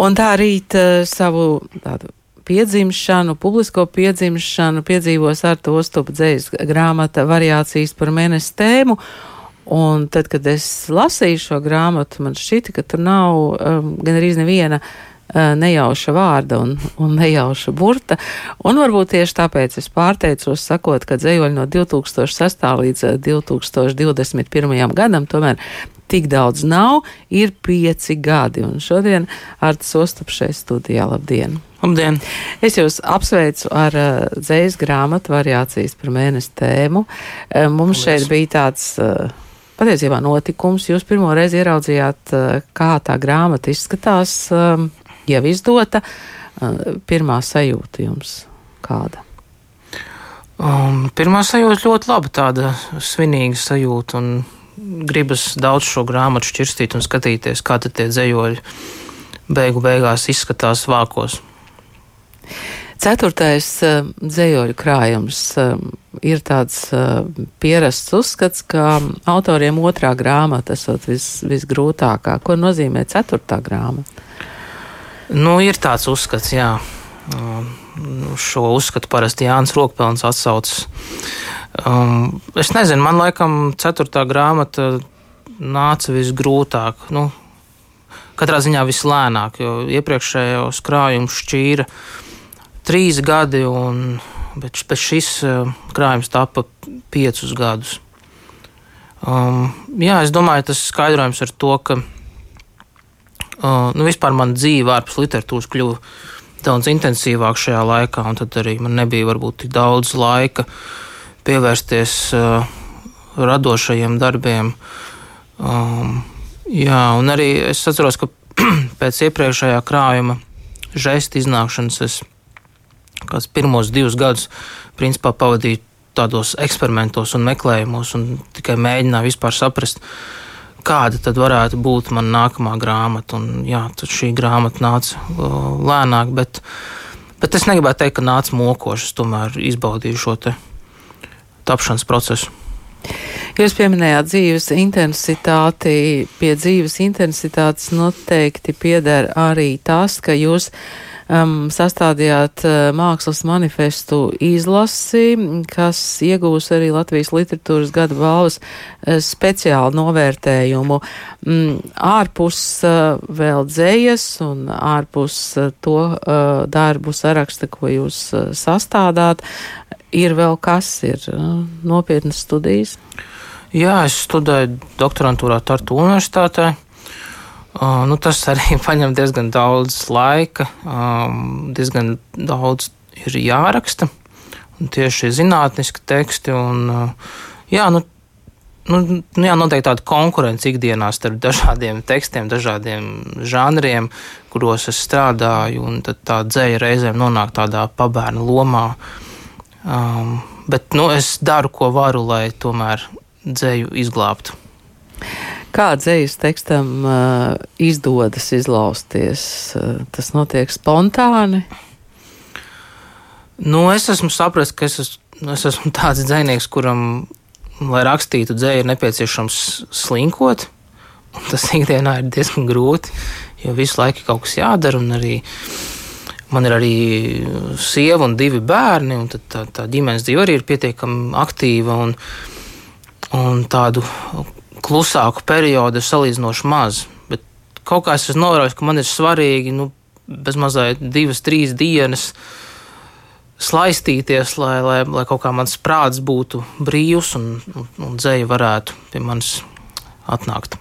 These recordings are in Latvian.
Un tā rīt uh, savu tādu piedzimšanu, publisko piedzimšanu piedzīvos ar to stopu dzējas grāmata variācijas par mēnesi tēmu. Un tad, kad es lasīju šo grāmatu, man šķita, ka tur nav um, gan arī neviena uh, nejauša vārda un, un nejauša burta. Un varbūt tieši tāpēc es pārteicos, sakot, ka dzējoļi no 2006. līdz 2021. gadam tomēr tik daudz nav, ir pieci gadi. Un šodien ar tas ostapšais studijā. Labdien! Labdien! Es jūs apsveicu ar uh, dzējas grāmatu variācijas par mēnesi tēmu. Uh, mums Paldies. šeit bija tāds. Uh, patiesībā notikums. Jūs pirmo reizi ieraudzījāt, eh, kā tā grāmata izskatās, eh, jau izdota. Eh, pirmā sajūta jums kāda? Um, pirmā sajūta ļoti laba, tāda svinīga sajūta. Un gribas daudz šo grāmatu šķirstīt un skatīties, kā tie dzējoļi beigu beigās izskatās vākos. Ceturtais dzējoļu krājums uh, ir tāds pierasts uzskats, ka autoriem otrā grāmata esot vis, visgrūtākā. Ko nozīmē ceturtā grāmata? Nu, ir tāds uzskats, jā. Uh, šo uzskatu parasti Jānis Rokpelns atsaucas. Um, es nezinu, man laikam ceturtā grāmata nāca visgrūtāk. Nu, katrā ziņā vislēnāk, jo iepriekšējos krājumus šķīra trīs gadi, un, bet, bet šis uh, krājums tapa piecus gadus. Um, jā, es domāju, tas skaidrojums ar to, ka nu, vispār man dzīve ārpus literatūras kļuva daudz intensīvāk šajā laikā, un tad arī man nebija varbūt tik daudz laika pievērsties uh, radošajiem darbiem. Um, jā, un arī es atceros, ka pēc iepriekšējā krājuma žēsta iznākšanas es kāds pirmos divus gadus principā pavadīju tādos eksperimentos un meklējumos, un tikai mēģināju vispār saprast, kāda tad varētu būt mana nākamā grāmata. Un, jā, tad šī grāmata nāca uh, lēnāk, bet, bet es negribētu teikt, ka nāca mokoši. Es tomēr izbaudīju šo tapšanas procesu. Jūs pieminējāt dzīves intensitāti. Pie dzīves intensitātes noteikti pieder arī tas, ka jūs um, sastādījāt uh, mākslas manifestu izlasi, kas iegūs arī Latvijas literatūras gada balvas uh, speciālu novērtējumu. Mm, ārpus uh, vēl dzējas un ārpus uh, to uh, darbu saraksta, ko jūs uh, sastādāt, ir vēl kas, ir uh, nopietnas studijas. Jā, es studēju doktorantūrā Tartu Universitātē. Uh, nu, tas arī prasa diezgan daudz laika, um, diezgan daudz ir jāraksta. Tieši zinātniski teksti. Un, uh, jā, nu, nu, nu, jā, noteikti tāda konkurence ikdienā starp dažādiem tekstiem, dažādiem žanriem, kuros es strādāju. Tad tā dzēja reizēm nonāk tādā pabērna lomā. Um, bet nu, es daru, ko varu, lai tomēr dzēju izglābtu. Kā dzīslis tekstam uh, izdodas izlausties? Uh, tas notiek spontāni. Nu, es esmu sapratis, ka es esmu, es esmu tāds dzinieks, kuram, lai rakstītu dzēju, ir nepieciešams slinkot. Tas ikdienā ir diezgan grūti, jo visu laiku kaut kas jādara. Arī, man ir arī sieva un divi bērni, un tā, tā ģimenes dzīve arī ir pietiekami aktīva. Un, un tādu klusāku periodu ir salīdzinoši maz. Bet kaut kā es esmu novērojis, ka man ir svarīgi nu, bezmazliet divas, trīs dienas slaistīties, lai, lai, lai kaut kā mans prāts būtu brīvs un, un, un dzēja varētu pie manis atnākt.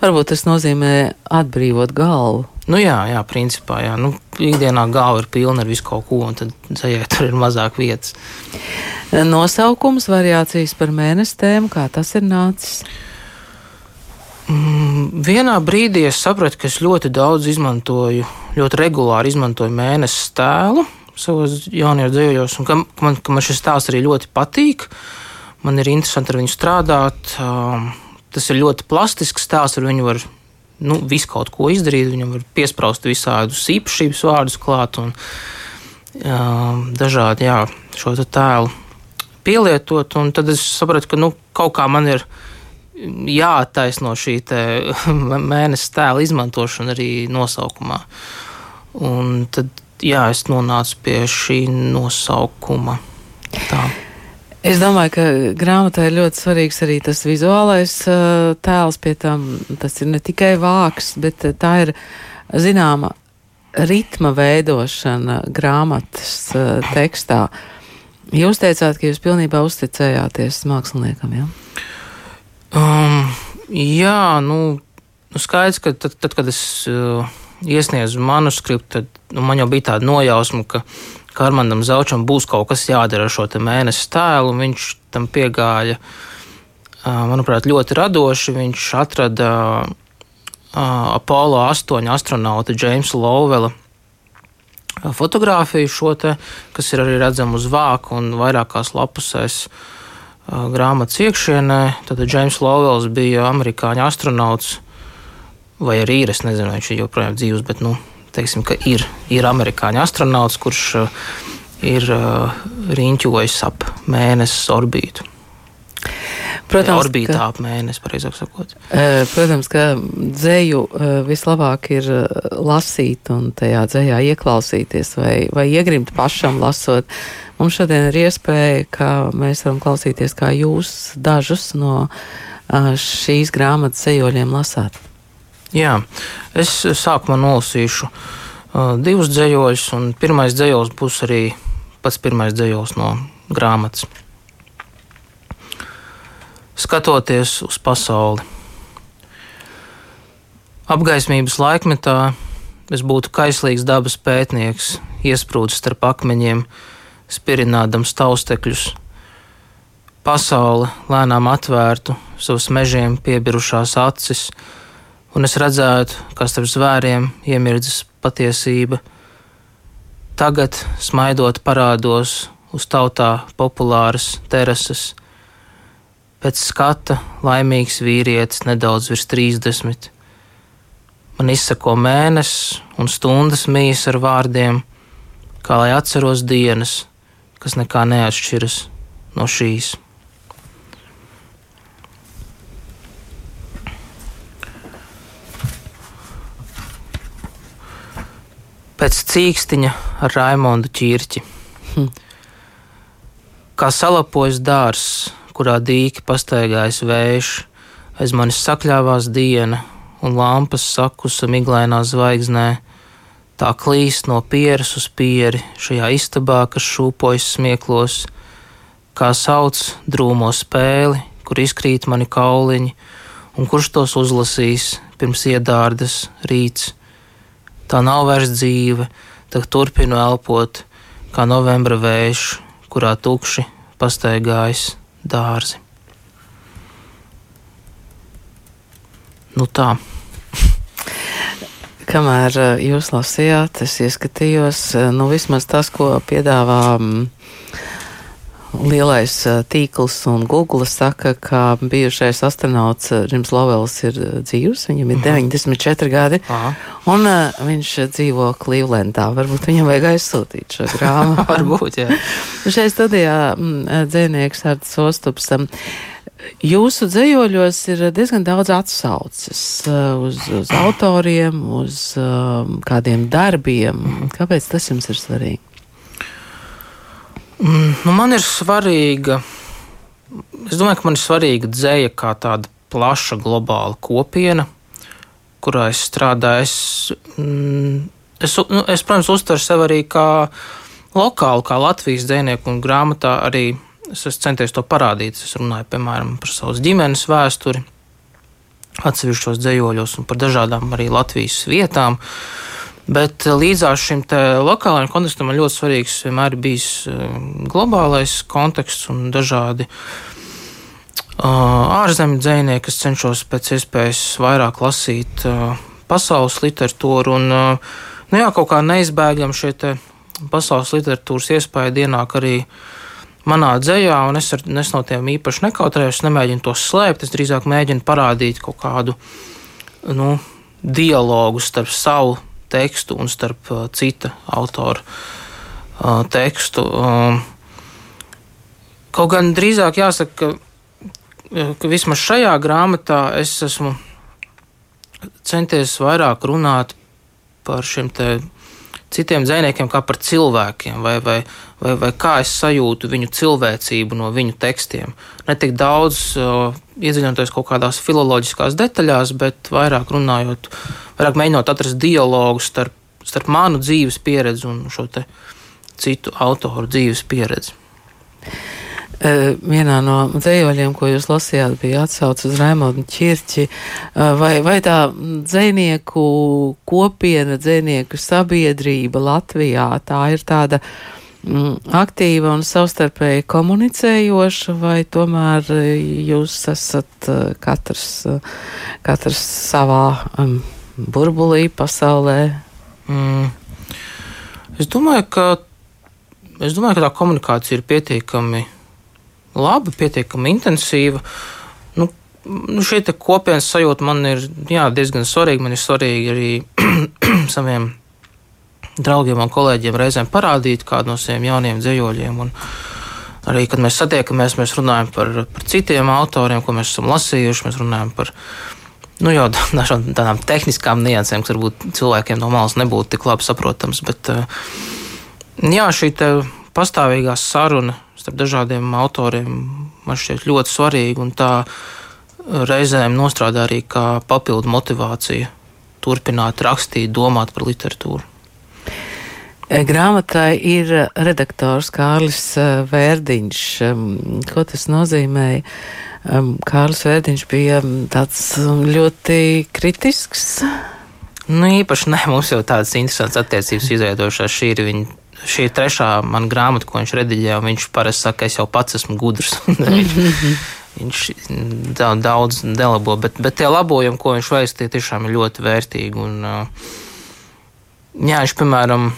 Varbūt tas nozīmē atbrīvot galvu. Nu jā, jā, principā, jā. Nu, ikdienā galva ir pilna ar visu kaut ko, un tad dzējai tur ir mazāk vietas. Nosaukums variācijas par mēnesi tēmu, kā tas ir nācis? Mm, vienā brīdī es sapratu, ka es ļoti daudz izmantoju, ļoti regulāri izmantoju mēnesis tēlu savos jaunajos dzīvojos, un ka man, ka man šis tēls arī ļoti patīk. Man ir interesanti ar viņu strādāt. Um, tas ir ļoti plastisks tēls, ar viņu var nu, visu kaut ko izdarīt. Viņam var piesprāst visādus īpašības vārdus klāt un um, dažādi jā, šo tēlu pielietot. Un tad es sapratu, ka nu, kaut kā man ir jāattaisno šī mēnesis tēla izmantošana arī nosaukumā. Un tad, jā, es nonācu pie šī nosaukuma. Tā. Es domāju, ka grāmatā ir ļoti svarīgs arī tas vizuālais uh, tēls. Tam tas ir ne tikai vāks, bet uh, tā ir zināma ritma veidošana grāmatas uh, tekstā. Jūs teicāt, ka jūs pilnībā uzticējāties māksliniekam, jā? Um, jā, nu, nu skaidrs, ka tad, tad kad es uh, iesniedzu manuskriptu, tad nu, man jau bija tāda nojausma, ka ka Armandam Zaučam būs kaut kas jādara ar šo mēnesi tēlu, un viņš tam piegāja, manuprāt, ļoti radoši. Viņš atrada Apollo 8 astronauta Jamesa Lovela fotografiju šo te, kas ir arī redzama uz vāka un vairākās lapusēs grāmatas iekšienē. Tad James Lovels bija amerikāņu astronauts, vai arī ir, es nezinu, vai viņš ir joprojām dzīvs, bet, nu, teiksim, ir, ir amerikāņu astronauts, kurš ir riņķojis ap mēnesis orbītu. Protams, orbītā ka, ap mēnesi, pareizāk sakot. Protams, ka dzēju vislabāk ir lasīt un tajā dzējā ieklausīties vai, vai iegrimt pašam lasot. Mums šodien ir iespēja, ka mēs varam klausīties, kā jūs dažus no šīs grāmatas ceļojumiem lasāt. Jā, es sākumā nolasīšu divus dzējoļus, un pirmais dzējos būs arī pats pirmais dzējos no grāmatas. Skatoties uz pasauli, apgaismības laikmetā es būtu kaislīgs dabas pētnieks, iesprūdis starp akmeņiem, spirinādams taustekļus. Pasaule lēnām atvērtu savus mežiem piebirušās acis un es redzētu, kā starp zvēriem iemirdzas patiesība. Tagad, smaidot, parādos uz tautā populāras terases. Pēc skata laimīgs vīrietis nedaudz virs 30. Man izsako mēnesis un stundas mīs ar vārdiem, kā lai atceros dienas, kas nekā neatšķiras no šīs. pēc cīkstiņa ar Raimondu ķirķi. Hm. Kā salapojas dārs, kurā dīki pastaigājas vējš, aiz manis sakļāvās diena un lampas sakusa miglainā zvaigznē. Tā klīst no pieres uz pieri šajā istabā, kas šūpojas smieklos, kā sauc drūmo spēli, kur izkrīt mani kauliņi, un kurš tos uzlasīs pirms iedārdas rīts? Tā nav vairs dzīve, tad turpinu elpot, kā novembra vējš, kurā tukši pastaigājas dārzi. Nu tā. Kamēr eh, jūs lasījāt, es ieskatījos, eh, nu vismaz tas, ko piedāvā mm, lielais tīkls un Google saka, ka bijušais astronauts Džims Lovels ir dzīvs, viņam ir 94 gadi, Aha. un uh, viņš dzīvo Klīvlendā. Varbūt viņam vajag aizsūtīt šo grāmatu. Varbūt, jā. Šeit studijā dzēnieks Arts Ostups. Jūsu dzējoļos ir diezgan daudz atsauces uz, uz autoriem, uz um, kādiem darbiem. Kāpēc tas jums ir svarīgi? Mm, nu, man ir svarīga. Es domāju, ka man ir svarīga dzēja kā tāda plaša globāla kopiena, kurā es strādāju. Es, mm, es, nu, es protams, uztveru sevi arī kā lokālu, kā Latvijas dzinieku, un grāmatā arī es, es centies to parādīt. Es runāju, piemēram, par savas ģimenes vēsturi, atsevišķos dzējoļos un par dažādām arī Latvijas vietām. Uh, Bet eh, līdzās šim lokālajam kontekstam ļoti svarīgs vienmēr bijis eh, globālais konteksts un dažādi uh, ārzemju dzinieki, kas cenšos pēc iespējas vairāk lasīt pasaules literatūru. Un, nu jā, kaut kā neizbēgam šie pasaules literatūras iespēja ienāk arī manā dzējā, un es, ar, es no tiem īpaši nekautrējos, nemēģinu to slēpt. Es drīzāk mēģinu parādīt kaut kādu nu, dialogu starp savu tekstu un starp uh, cita autora uh, tekstu. Um, kaut gan drīzāk jāsaka, ka, uh, ka vismaz šajā grāmatā es esmu centies vairāk runāt par šiem citiem dziniekiem kā par cilvēkiem, vai, vai, vai, vai kā es sajūtu viņu cilvēcību no viņu tekstiem. Ne tik daudz iedziļinoties kaut kādās filoloģiskās detaļās, bet vairāk runājot, vairāk mēģinot atrast dialogu starp, starp manu dzīves pieredzi un šo citu autoru dzīves pieredzi. Vienā no dzējoļiem, ko jūs lasījāt, bija atsauce uz Raimondu Čirķi. Vai, vai tā dzēnieku kopiena, dzēnieku sabiedrība Latvijā, tā ir tāda mm, aktīva un savstarpēji komunicējoša, vai tomēr jūs esat katrs, katrs savā burbulī, pasaulē? Mm. Es domāju, ka, es domāju, ka tā komunikācija ir pietiekami laba, pietiekami intensīva. Nu, nu šī kopienas sajūta man ir jā, diezgan svarīga. Man ir svarīgi arī saviem draugiem un kolēģiem reizēm parādīt kādu no saviem jauniem dzējoļiem. Un arī, kad mēs satiekamies, mēs runājam par, par citiem autoriem, ko mēs esam lasījuši. Mēs runājam par nu, jau dažām tādām tehniskām niansēm, kas varbūt cilvēkiem no malas nebūtu tik labi saprotams. Bet jā, šī pastāvīgā saruna starp dažādiem autoriem man šķiet ļoti svarīga tā reizēm nostrādā arī kā papildu motivācija turpināt rakstīt, domāt par literatūru. E, grāmatai ir redaktors Kārlis e, Vērdiņš. Ko tas nozīmēja? Kārlis Vērdiņš bija tāds ļoti kritisks. Nu, īpaši ne, mums jau tādas interesantas attiecības izveidojušās. Šī ir viņa šī ir trešā mana grāmata, ko viņš rediģē. Viņš parasti saka, es jau pats esmu gudrs. viņš daudz nelabo, bet, bet tie labojumi, ko viņš veic, tie tiešām ir ļoti vērtīgi. Un, jā, viņš, piemēram,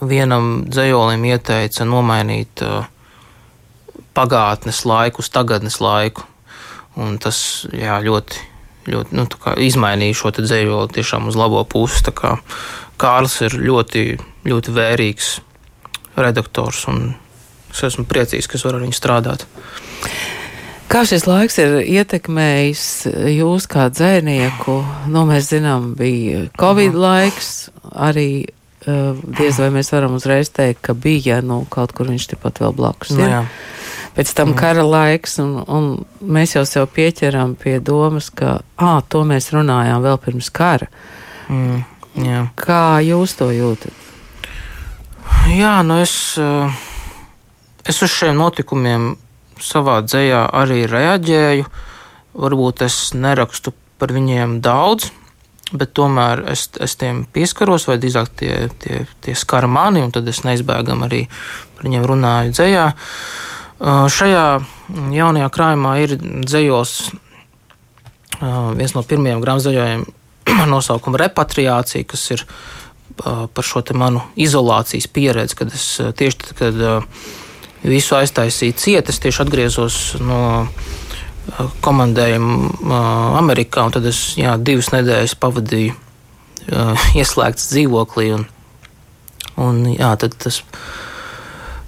vienam dzējolim ieteica nomainīt pagātnes laiku uz tagadnes laiku. Un tas jā, ļoti, ļoti nu, izmainīja šo dzējoli tiešām uz labo pusi. Kārlis ir ļoti ļoti vērīgs redaktors, un es esmu priecīgs, ka es varu ar viņu strādāt. Kā šis laiks ir ietekmējis jūs kā dzēnieku? Nu, mēs zinām, bija Covid Aha. laiks, arī uh, diez vai mēs varam uzreiz teikt, ka bija nu, kaut kur viņš tepat vēl blakus. Nu, ja? Pēc tam mm. kara laiks, un, un mēs jau sev pieķeram pie domas, ka ā, to mēs runājām vēl pirms kara. Mm. Jā. Kā jūs to jūtat? Jā, nu es, eh, es uz šiem notikumiem savā dzējā arī reaģēju. Varbūt es nerakstu par viņiem daudz, bet tomēr es, es tiem pieskaros, vai drīzāk tie, tie, tie skara mani, un tad es neizbēgam arī par viņiem runāju dzējā. Šajā jaunajā krājumā ir dzējos viens no pirmajiem grāmatzīmējiem ar nosaukumu repatriācija, kas ir par šo manu izolācijas pieredzi, kad es tieši tad, kad visu aiztaisīju ciet, es tieši atgriezos no komandējuma Amerikā, tad es jā, divas nedēļas pavadīju ieslēgts dzīvoklī. Un, un, jā, tas,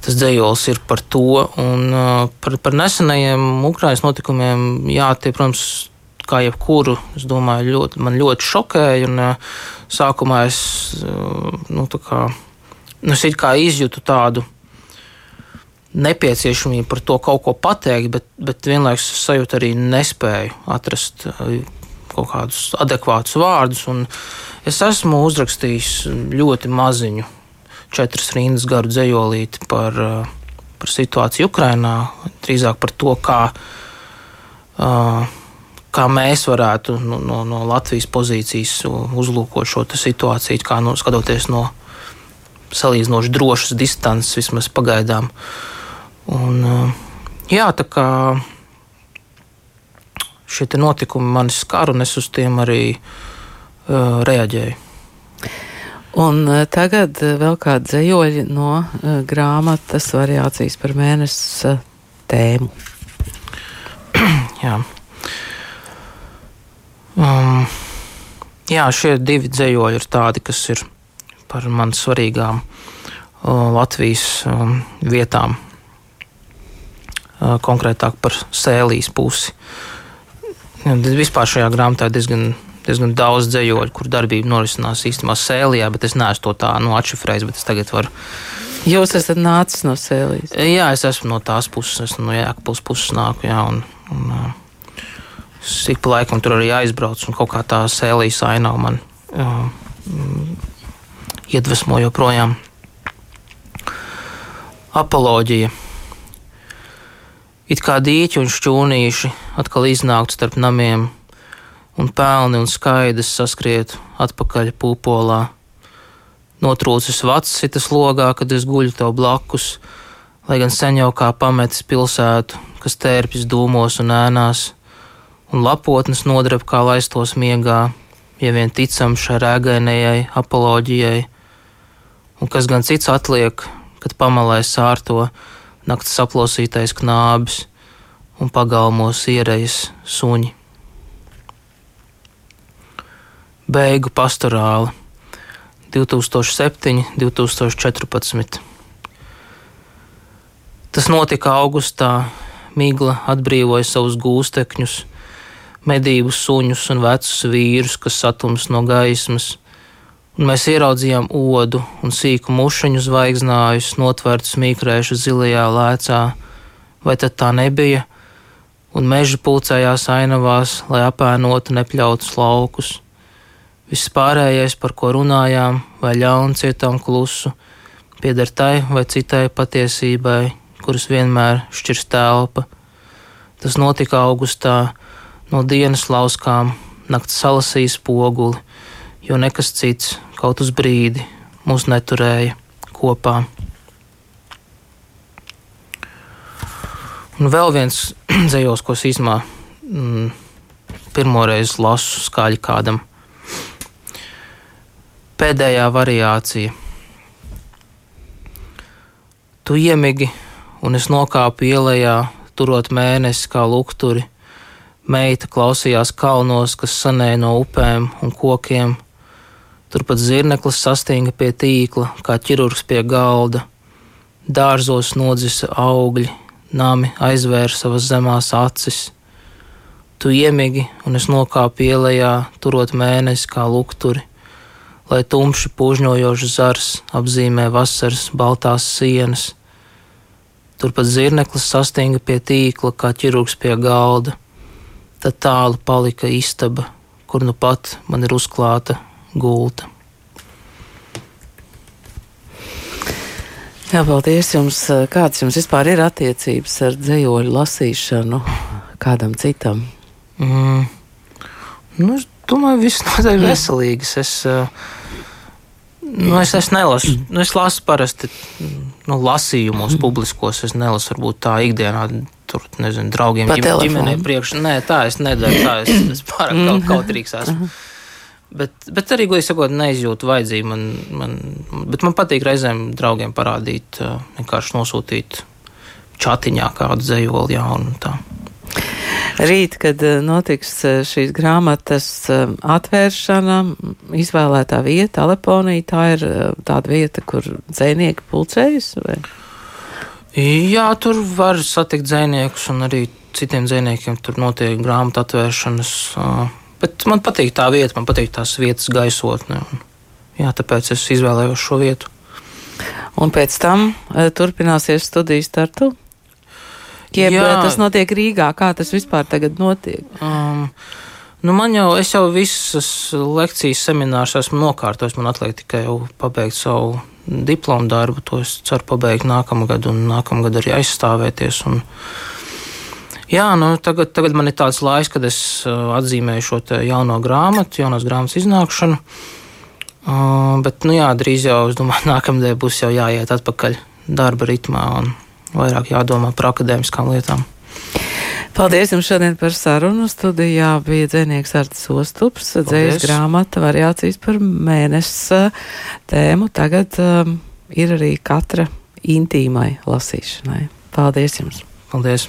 tas dzējols ir par to. Un, par, par nesenajiem Ukraiņas notikumiem, jā, tie, protams, kā jebkuru, es domāju, ļoti, man ļoti šokēja. Un, sākumā es, nu, kā, nu, es kā izjūtu tādu nepieciešamību par to kaut ko pateikt, bet, bet vienlaikus es sajūtu arī nespēju atrast kaut kādus adekvātus vārdus. Es esmu uzrakstījis ļoti maziņu, četras rindas garu dzējolīti par, par situāciju Ukrajinā, drīzāk par to, kā uh, kā mēs varētu no, no, no Latvijas pozīcijas uzlūkot šo situāciju, kā nu, skatoties no salīdzinoši drošas distances, vismaz pagaidām. Un, jā, tā kā šie notikumi mani skar, un es uz tiem arī uh, reaģēju. Un tagad vēl kāda dzējoļa no uh, grāmatas variācijas par mēnesi uh, tēmu. jā. Um, jā, šie divi dzējoļi ir tādi, kas ir par man svarīgām uh, Latvijas um, vietām, konkrētāk par sēlīs pusi. Vispār šajā grāmatā ir diezgan, diezgan daudz dzējoļu, kur darbība norisinās īstenībā sēlijā, bet es neesmu to tā nu, atšifrējis, bet es tagad varu. Jūs esat nācis no sēlijas? Jā, es esmu no tās puses, esmu no Jēkabūras puses nāku, jā, un, un ik pa laikam tur arī aizbrauc, un kaut kā tā sēlijas ainava man uh, iedvesmo joprojām. Apoloģija. It kā dīķi un šķūnīši atkal iznāktu starp namiem, un pelni un skaidrs saskrietu atpakaļ pūpolā. Notrūcis vats sitas logā, kad es guļu tev blakus, lai gan sen jau kā pametis pilsētu, kas tērpjas dūmos un ēnās, un lapotnes nodrep kā laistos miegā, ja vien ticam šai rēgainējai apoloģijai, un kas gan cits atliek, kad pamalē sārto naktas saplosītais knābis un pagalmos ierejas suņi. Beigu pastorāli 2007, 2014. Tas notika augustā. Migla atbrīvoja savus gūstekņus, medību suņus un vecus vīrus, kas satums no gaismas, un mēs ieraudzījām odu un sīku mušaņu zvaigznājus, notvērtus mīkrēšu zilajā lēcā. Vai tad tā nebija? Un meža pulcējās ainavās, lai apēnotu nepļautus laukus. Viss pārējais, par ko runājām, vai ļauncietām klusu, pieder tai vai citai patiesībai, kuras vienmēr šķirs telpa. Tas notika augustā, no dienas lauskām, naktas salasīja spoguli, jo nekas cits, kaut uz brīdi, mūs neturēja kopā. Un vēl viens dzējos, ko es īsumā mm, pirmoreiz lasu skaļi kādam pēdējā variācija. Tu iemigi, un es nokāpu ielā, turot mēnesi kā lukturi. Meita klausījās kalnos, kas sanēja no upēm un kokiem. Turpat zirneklis sastinga pie tīkla, kā ķirurgs pie galda. Dārzos nodzisa augļi, nami aizvēra savas zemās acis. Tu iemigi, un es nokāpu ielā, turot mēnesi kā lukturi lai tumši pūžņojošs zars apzīmē vasaras baltās sienas. Turpat zirneklis sastinga pie tīkla, kā ķirurgs pie galda. Tad tālu palika istaba, kur nu pat man ir uzklāta gulta. Jā, paldies jums. Kādas jums vispār ir attiecības ar dzējoļu lasīšanu kādam citam? Mm. Nu, es domāju, viss noteikti veselīgs. Es, uh, Nu, es, es nelasu. Nu, es lasu parasti nu, lasījumos, mm. publiskos. Es nelasu varbūt tā ikdienā. Tur, nezinu, draugiem, ģim, ģimenei priekš. Nē, tā es nedaru. Tā es, es pārāk kaut, kautrīgs esmu. Bet, bet arī, godīgi sakot, neizjūtu vajadzību. Man, man, bet man patīk reizēm draugiem parādīt, vienkārši nosūtīt čatiņā kādu dzējoli jaunu. Tā. Rīt, kad notiks šīs grāmatas atvēršana, izvēlētā vieta, Aleponija, tā ir tāda vieta, kur dzēnieki pulcējas? Vai? Jā, tur var satikt dzēniekus un arī citiem dzēniekiem tur notiek grāmatu atvēršanas. Bet man patīk tā vieta, man patīk tās vietas gaisotne. Jā, tāpēc es izvēlējos šo vietu. Un pēc tam turpināsies studijas startu? Jeb Jā. tas notiek Rīgā, kā tas vispār tagad notiek? Um, Nu, man jau, es jau visas lekcijas, seminārus esmu nokārtojis. Man atliek tikai pabeigt savu diplomu darbu. To es ceru pabeigt nākamgad, un nākamgad arī aizstāvēties. Un, jā, nu, tagad, tagad man ir tāds laiks, kad es uh, atzīmēju šo jauno grāmatu, jaunās grāmatas iznākšanu. Uh, bet, nu, jā, drīz jau, es domāju, nākamdien būs jau jāiet atpakaļ darba ritmā. Un, vairāk jādomā par akadēmiskām lietām. Paldies jums šodien par sarunu. Studijā bija dzēnieks Artis Ostups, dzējas grāmata variācijas par mēnesi tēmu. Tagad um, ir arī katra intīmai lasīšanai. Paldies jums! Paldies!